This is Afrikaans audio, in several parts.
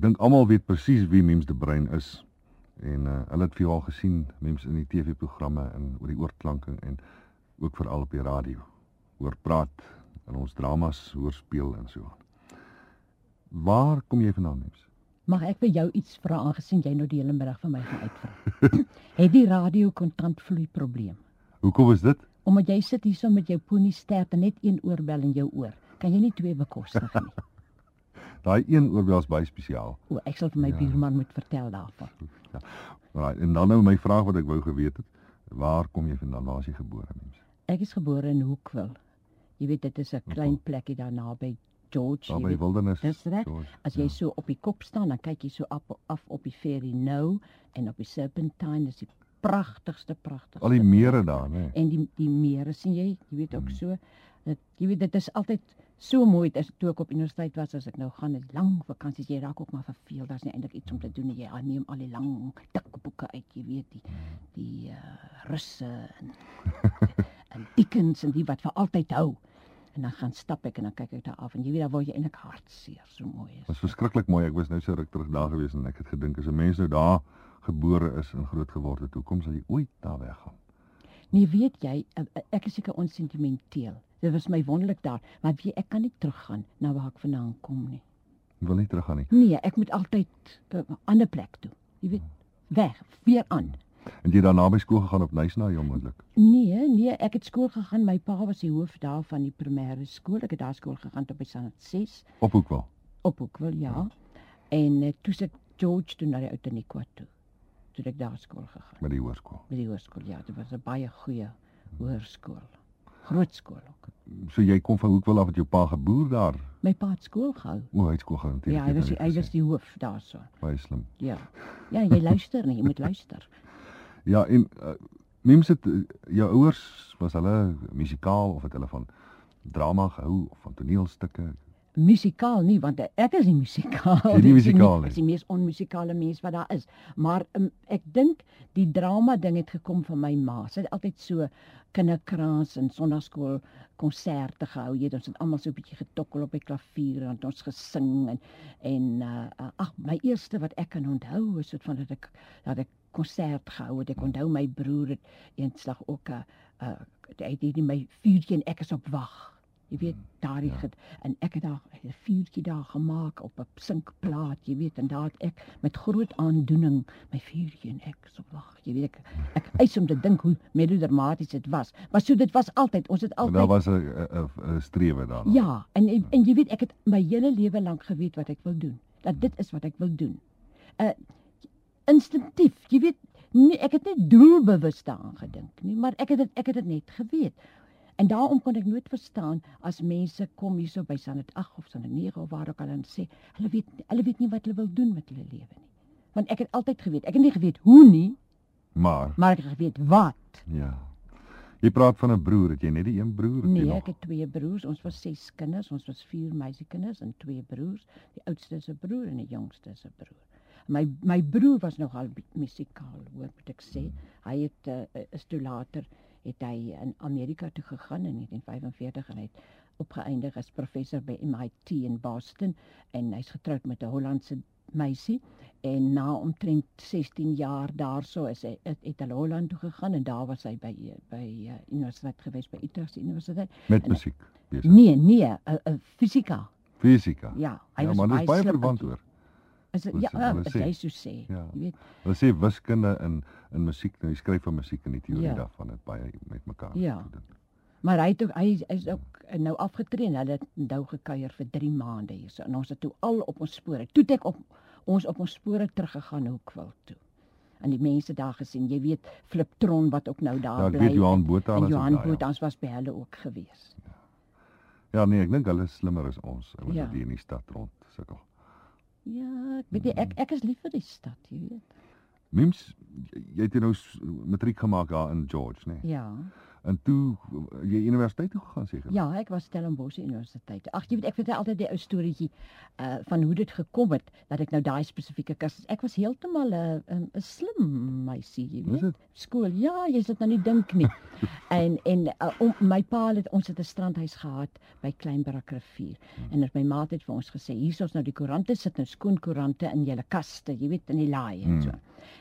Ek dink almal weet presies wie Mems de Bruin is. En uh, hulle het vir jou al gesien Mems in die TV-programme en oor die oorklanking en ook veral op die radio. Hoor praat in ons dramas, hoor speel en so aan. Waar kom jy vandaan, Mems? Mag ek vir jou iets vra aangesien jy nou die hele middag vir my gaan uitvra? het die radio kontantvloei probleem? Hoekom is dit? Omdat jy sit hierso met jou poenie sterk en net een oorbel in jou oor. Kan jy nie twee bekostig nie? Daai een oorbel is baie spesiaal. O, ek sal vir my ja. buurman moet vertel daarvan. Ja. Right, en dan nou my vraag wat ek wou geweet het. Waar kom jy vandaan? Waar is jy gebore, mens? Ek is gebore in Hoekville. Jy weet dit is 'n klein plekkie daar naby George. Daar by Wildernis. Dis reg. As jy ja. so op die kop staan, dan kyk jy so af af op die ferry nou en op die Serpentine is die pragtigste pragtigste. Al die mere daar, né? Nee. En die die mere sien jy, jy weet ook hmm. so. Dit jy weet dit is altyd so mooi as toe ek op universiteit was as ek nou gaan 'n lang vakansie jy raak ook maar verveel daar's nie eintlik iets om te doen nie. Jy neem al die lang dik boeke uit jy weet die die uh, russe en en Dickens en die wat vir altyd hou. En dan gaan stap ek en dan kyk ek daar af en jy weet daar word jy eintlik hartseer so mooi is dit was verskriklik mooi. Ek was nou so ruk terug daar gewees en ek het gedink as 'n mens nou daar gebore is en groot geword het hoekom sal jy ooit daar weggaan nee weet jy eh, eh, ek is seker onsentimenteel Dit was my wonderlik daar, maar wie ek kan nie teruggaan na waar ek vandaan kom nie. Jy wil nie teruggaan nie. Nee, ek moet altyd 'n uh, ander plek toe. Jy weet, weg, weer aan. En jy daarna by skool gegaan op Nysna jy moontlik? Nee, nee, ek het skool gegaan. My pa was die hoof daar van die primêre skool. Ek het daar skool gegaan tot by Sanat 6. Op Hoekwil. Op Hoekwil, ja. ja. En uh, toe sit George toe na die Outeniqua toe. Toe ek daar skool gegaan. Met die hoërskool. Met die hoërskool, ja. Dit was 'n baie goeie hoërskool. Groot skool ook. So jy kom van Hoekwil af met jou pa geboer daar? My pa het skool gehou. O, hy het skool gehou. Ja, hy was die, hy was die hoof daarso. Baie slim. Ja. Ja, jy luister nie, jy moet luister. ja, en uh, mens het uh, jou ouers was hulle musikaal of het hulle van drama gehou of van toneelstukke? Musikaal nie want ek is nie musikaal nie. Nie musikaal nie. Ek is die mees onmusikale mens wat daar is. Maar um, ek dink die drama ding het gekom van my ma. Sy het altyd so kinderkraans en sonnaarskool konserte gehou. Jy het ons het almal so 'n bietjie getokkel op die klavier en ons gesing en en uh, ag my eerste wat ek kan onthou is dit van dat ek dat ek konsert gehou het. Ek onthou my broer het eenslag ook 'n uh, uh, hy het my vuurtjie en ek is op wag Jy weet daardie ja. en ek het daar 'n vuurtjie daar gemaak op 'n sinkplaat, jy weet en daar het ek met groot aandoening my vuurtjie en ek so wag, jy weet ek ek eis om te dink hoe melodramaties dit was. Maar so dit was altyd, ons het altyd Daar was 'n 'n strewe daar. Ja, en en jy weet ek het my hele lewe lank geweet wat ek wil doen. Dat dit is wat ek wil doen. Uh instinktief, jy weet nie ek het net doelbewus daaraan gedink nie, maar ek het dit ek het dit net geweet. En daarom kon ek nooit verstaan as mense kom hierso by Sanet 8 of Sanet 9 of waar ook al en sê hulle weet hulle weet nie wat hulle wil doen met hulle lewe nie. Want ek het altyd geweet, ek het nie geweet hoe nie, maar maar ek het geweet wat. Ja. Jy praat van 'n broer, het jy net die een broer? Nee, ek het twee broers. Ons was ses kinders, ons was vier meisiekinders en twee broers. Die oudste is 'n broer en die jongste is 'n broer. My my broer was nogal musikaal, hoor moet ek sê. Hy het uh, is toe later het hy in Amerika toe gegaan in 1945 en hy het opgeëindig as professor by MIT in Boston en hy's getroud met 'n Hollandse meisie en na omtrent 16 jaar daarso is hy het, het hy Holland toe gegaan en daar was hy by by uh, universiteit gewees by Utrecht Universiteit met musiek besig. Nee, nee, uh, uh, fisika. Fisika. Ja, hy ja, was baie, baie verwant hoor. As ja, as jy so sê, ja. jy weet. Hulle sê wiskunde in in musiek, nou jy skryf van musiek en die teorie ja. daarvan het baie met mekaar ja. te doen. Maar hy het ook, hy is ook nou afgetree en hulle het nou gekuier vir 3 maande hier. So en ons het toe al op ons spore. Toe het ek op ons op ons spore teruggegaan Hoekwil toe. En die mense daar gesien, jy weet Fliptron wat ook nou daar ja, bly. Ja, weet Johan Botha en Johan Botha ja. was by hulle ook gewees. Ja. Ja nee, ek dink hulle is slimmer as ons, ons ja. hier in die stad rond sukkel. Ja, ek weet jy, ek ek is lief vir die stad, jy weet. Mims, jy het nou matriek gemaak daar in George, né? Nee? Ja. En toe jy universiteit toe gegaan seker. Ja, ek was Stellenbosch Universiteit. Ag, jy weet ek vertel altyd die ou storieetjie uh van hoe dit gekom het dat ek nou daai spesifieke kursus. Ek was heeltemal 'n 'n 'n slim meisie, jy weet. dit? Skool. Ja, jy sit nou nie dink nie. en en uh, om, my pa het ons het 'n strandhuis gehad by Kleinbrak rivier. En het my ma het vir ons gesê, hier is ons nou die koerante sit nou skoon koerante in julle kaste, jy weet in die laai en Hmm. so.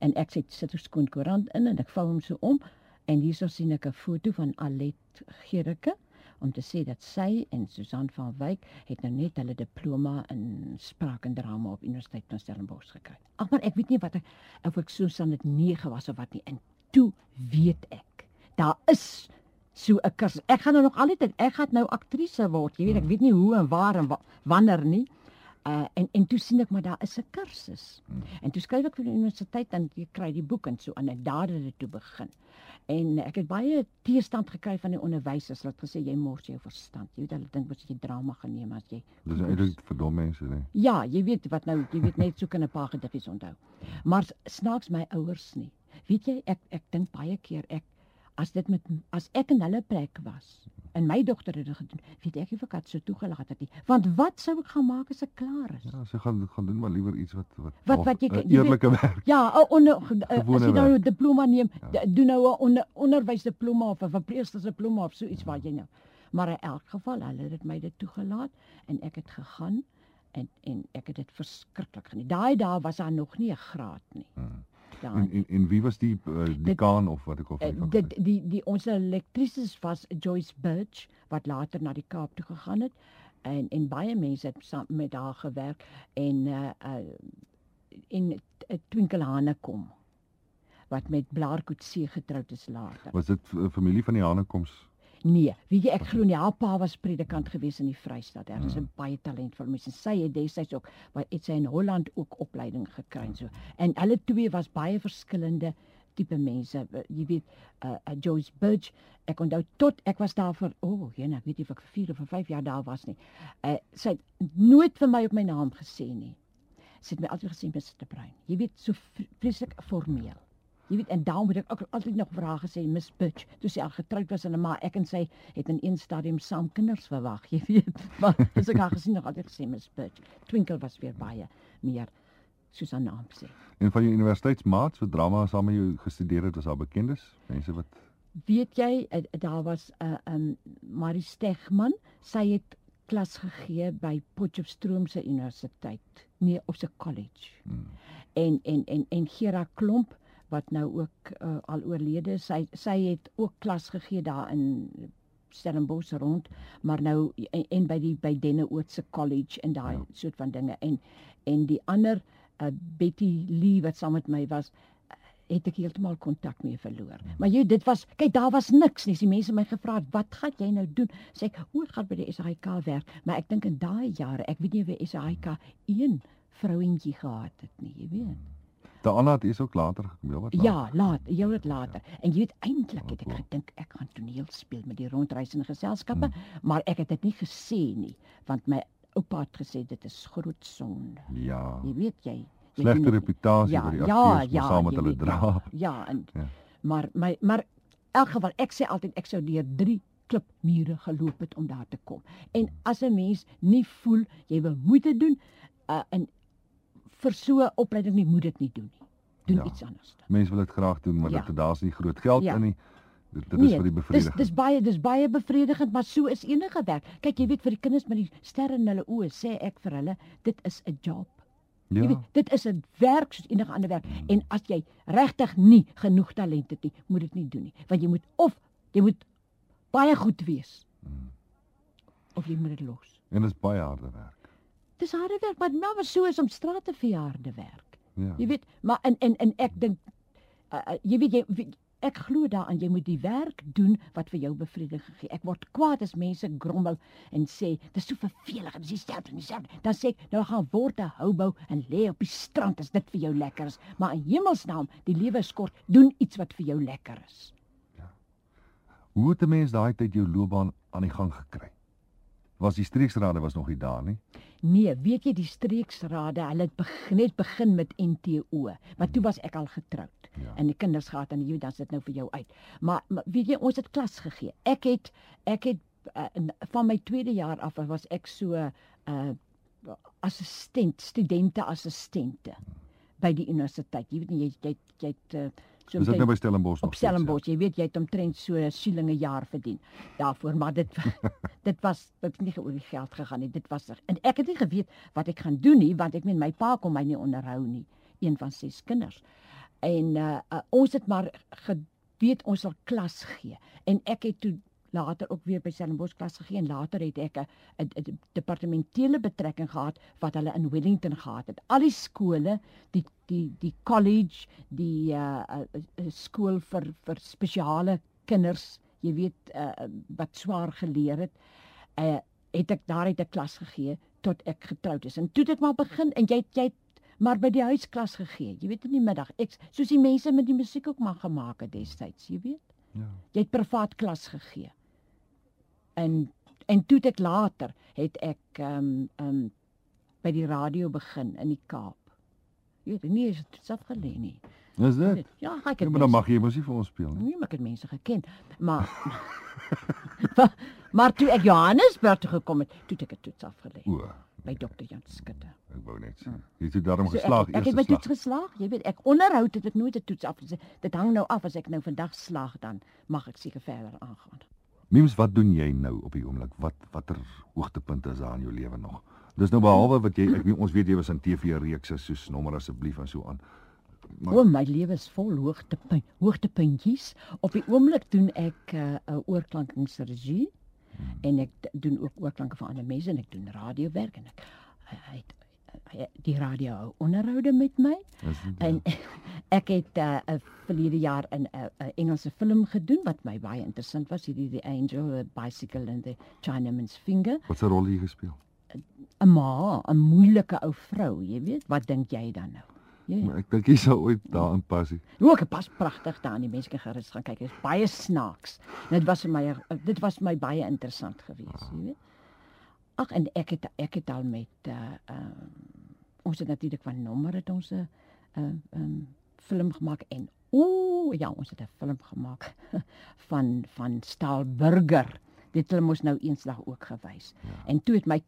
En ek sê sit 'n skoon koerant in en ek vou hom so om en hierso sien ek 'n foto van Alet Gericke om te sê dat sy en Susan van Wyk het nou net hulle diploma in spraak en drama op Universiteit van Stellenbosch gekry. Ag maar ek weet nie wat ek of ek Susan dit 9 was of wat nie. En toe weet ek. Daar is so 'n kursus. Ek gaan nou nog altyd ek gaan nou aktrise word. Jy weet ek weet nie hoe en waar en wa, wanneer nie. Uh en en toe sien ek maar daar is 'n kursus. En toe skryf ek vir die universiteit en jy kry die boek en so en ek daar het dit toe begin. En ek het baie teestand gekry van die onderwysers wat gesê jy mors jou verstand. Jy weet hulle dink mos jy drama geneem as jy Dis eintlik vir dom mense, nee. Ja, jy weet wat nou, jy weet net so kan 'n paar gedagtes onthou. Maar snaaks my ouers nie. Weet jy, ek ek dink baie keer ek as dit met as ek in hulle plek was en my dogter het dit gedoen, weet ek nie of ek het so toegelaat het nie. Want wat sou ek gaan maak as ek klaar is? Ja, sy gaan gaan doen maar liewer iets wat wat Wat- wat jy kan- jy weet- eerlike werk. Ja, 'n onder ge- as jy nou 'n diploma neem, Ja. doen nou 'n onder, onderwysdiploma of 'n verpleegstersdiploma of so iets waar jy nou. Maar in elk geval, hulle het my dit toegelaat en ek het gegaan en en ek het dit verskriklik geniet. Daai dae was daar nog nie 'n graad nie. Hmm. Ja. En, en en wie was die uh, dekaan of wat ek al Eh, van dit die die ons elektrises was Joyce Birch wat later na die Kaap toe gegaan het en en baie mense het saam met haar gewerk en uh, uh en uh, Twinkle Hanekom wat met Blaar Coetzee getroud is later. Was dit uh, familie van die Hanekoms? Nee, weet jy ek glo nie haar pa was predikant gewees in die Vrystaat. Is Hmm. 'n baie talentvolle mens en sy het destyds ook wat het sy in Holland ook opleiding gekry en so. En hulle twee was baie verskillende tipe mense. Jy weet, uh, uh, Joyce Birch, ek onthou tot ek was daar vir o, oh, jene, ek weet nie of ek vir 4 of vir 5 jaar daar was nie. Uh, sy het nooit vir my op my naam gesê nie. Sy het my altyd gesê Mr. Bruin. Jy weet, so vre- vreeslik formeel. Jy weet en daarom het ek ook altyd nog vir haar gesê Miss Butch, toe sy al getroud was en maar ek en sy het in een stadium saam kinders verwag, jy weet. Maar as ek haar gesien nog altyd gesê Miss Butch. Twinkle was weer baie meer soos haar naam sê. En van jou universiteitsmaats wat drama saam met jou gestudeer het, was daar bekendes? Mense wat Weet jy, eh, daar was 'n uh, um Marie Stegman, sy het klas gegee by Potchefstroom se universiteit, nee, op se college. hmm. en en en en Gera Klomp wat nou ook uh, al oorlede is. sy sy het ook klas gegee daar in Stellenbosch rond maar nou en, en by die by Denneoort se college en daai Ja. ja. soort van dinge en en die ander uh, Betty Lee wat saam met my was uh, het ek heeltemal kontak mee verloor. Maar jy dit was kyk daar was niks nie. Die mense my gevra het, "Wat gaan jy nou doen?" Sê ek, "O, ek gaan by die SAIK werk." Maar ek dink in daai jare, ek weet nie of die SAIK een vrouentjie gehad het nie, jy weet. Daarna het jy ook later gekom, wat later. Ja, laat, jy weet later. En jy weet eintlik het ek gedink ek gaan toneel speel met die rondreisende geselskappe, Hmm. maar ek het dit nie gesê nie, want my oupa het gesê dit is groot sonde. Ja. Jy weet jy. jy Slegte reputasie ja, vir die ja, akteurs ja, ja, saam met hulle weet, dra. Ja, en Ja. maar my maar elk geval ek sê altyd ek sou deur 3 klipmure geloop het om daar te kom. En as 'n mens nie voel jy wil moeite doen uh, en vir so 'n opleiding nie moet dit nie doen nie. Doen Ja. iets anders. Dan. Mense wil dit graag doen, maar Ja. dit daar's nie groot geld Ja. in nie. Dit, dit is vir die dis bevrediging. dis baie dis baie bevredigend, maar so is enige werk. Kyk, jy weet vir die kinders met die sterre in hulle oë, sê ek vir hulle, dit is 'n job. Jy ja. weet, dit is 'n werk soos enige ander werk. En as jy regtig nie genoeg talent het nie, moet dit nie doen nie, want jy moet of jy moet baie goed wees Mm. of jy moet dit los. En dit is baie harde werk. Dis harde werk, maar nou maar so is om straat te vee harde werk. Ja. Jy weet, maar en en en ek dink uh, jy weet jy ek glo daaraan jy moet die werk doen wat vir jou bevrediging gee. Ek word kwaad as mense grommel en sê dis so vervelig en dis dieselfde en dieselfde. Dan sê ek nou gaan word 'n houbou en lê op die strand as dit vir jou lekker is. Maar in hemelsnaam, die lewe is kort, doen iets wat vir jou lekker is. Hoe het 'n mens daai tyd jou loopbaan aan die gang gekry? Was die streeksrade was nog nie daar nie. Nee, weet jy die streeksrade, hulle het begin net begin met NTO, maar toe was ek al getroud. Ja. En die kinders gehad en jy dan sit nou vir jou uit. Maar, maar weet jy ons het klas gegee. Ek het ek het uh, van my tweede jaar af was ek so 'n uh, assistent, studente assistente by die universiteit. Jy weet nie jy jy jy het uh, so Is dit nou by Stellenbosch nog? op ja? Stellenbosch. Jy weet jy het omtrent so 'n shillinge jaar verdien daarvoor, maar dit dit was dit nie oor die geld gegaan nie. Dit was en ek het nie geweet wat ek gaan doen nie, want ek meen my pa kon my nie onderhou nie, een van ses kinders. En uh, uh ons het maar geweet ons sal klas gee. En ek het toe later ook weer by Stellenbosch klas gegee en later het ek 'n departementele betrekking gehad wat hulle in Wellington gehad het. Al die skole, die die die college, die uh, uh, uh skool vir vir spesiale kinders, jy weet uh, wat swaar geleer het, uh het ek daar uit 'n klas gegee tot ek getroud is. En toe ek maar begin en jy jy maar by die huisklas gegee. Jy weet in die middag, ek soos die mense met die musiek ook maar gemaak het destyds, jy weet. Ja. Jy het privaat klas gegee. En en toe ek later het ek ehm um, ehm um, by die radio begin in die Kaap. Jy weet nie is dit afgelê nie. Is dit? Ja, ek Ja, het maar dan mag jy mos nie vir ons speel nie. Nee, maar ek het mense geken. Maar maar, maar toe ek Johannesburg toe gekom het, toe het ek 'n toets afgelê O, by dokter Jan Skutte. ek wou net sê. Jy het daarom So geslaag ek, ek het my toets geslaag. Jy weet, ek onderhoud het ek nooit 'n toets afgelê. Dit hang nou af as ek nou vandag slaag dan mag ek seker verder aangaan. Mims, wat doen jy nou op die oomblik? Wat watter hoogtepunte is daar in jou lewe nog? Dis nou behalwe wat jy ek weet ons weet jy was aan TV reekse soos nommer asseblief en so aan. Maar- O, my lewe is vol hoogtepunt, hoogtepuntjies. Op die oomblik doen ek 'n uh, uh, oorklankingsregie en ek doen ook oorklanke vir ander mense en ek doen radiowerk en ek hy, het- hy, die radio hou onderhoude met my dit en ek het 'n uh, uh, verlede jaar 'n 'n uh, Engelse film gedoen wat my baie interessant was, hierdie The Angel, The Bicycle and the Chinaman's Finger. wat se rol jy gespeel? 'n Ma, 'n moeilike ou vrou, jy weet, wat dink jy dan nou? Weet. Maar ek dink jy sou ooit daarin pas. Ook dit pas pragtig daar, die mense kan gerus gaan kyk. Dit is baie snaaks. Dit was vir my dit was vir my baie interessant geweest, jy weet. Ag en ek het ek het al met uh um, ons het natuurlik van nommer het ons 'n uh, um, film gemaak en ooh ja, ons het 'n film gemaak van van Staalburger. Dit hulle mos nou eenslag ook gewys. Ja. En toe het my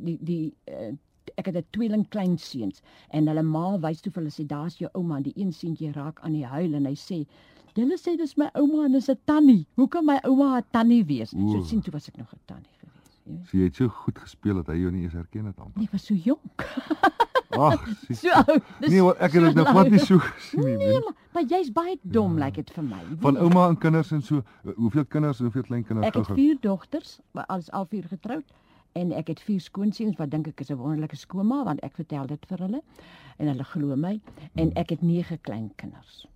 die die uh, ek het 'n tweeling kleinseuns en hulle ma wys toe vir hulle sê daar's jou ouma en die een seentjie raak aan die huil en hy sê hulle sê dis my ouma en dis 'n tannie. Hoe kan my ouma 'n tannie wees? So Oeh. sien toe was ek nog 'n tannie weet. So jy het so goed gespeel dat hy jou nie eens herken het amper. Nee, was so jonk. Ag. So oud. Nee, hoor, ek het dit nou so glad nie so gesien nie. Nee, maar, maar jy's baie dom lyk like dit vir my. Van weet. ouma en kinders en so. uh, Hoeveel kinders en hoeveel kleinkinders Ek het vier dogters, maar alles al vier getroud en ek het vier skoonseuns wat dink ek is 'n wonderlike skoonma want ek vertel dit vir hulle en hulle glo my en ek het nege kleinkinders.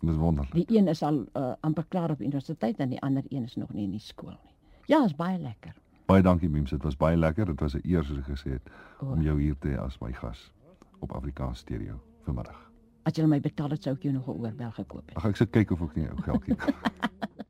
Dis wonderlik. Die een is al uh, amper klaar op universiteit en die ander een is nog nie in die skool nie. Ja, is baie lekker. Baie dankie Mims, dit was baie lekker. Dit was 'n eer soos ek gesê het O. om jou hier te hê as my gas op Afrikaans Stereo vanmiddag. As jy my betaal het sou ek jou nog 'n oorbel gekoop het. Ag ek sit kyk of ek nie ou geldjie.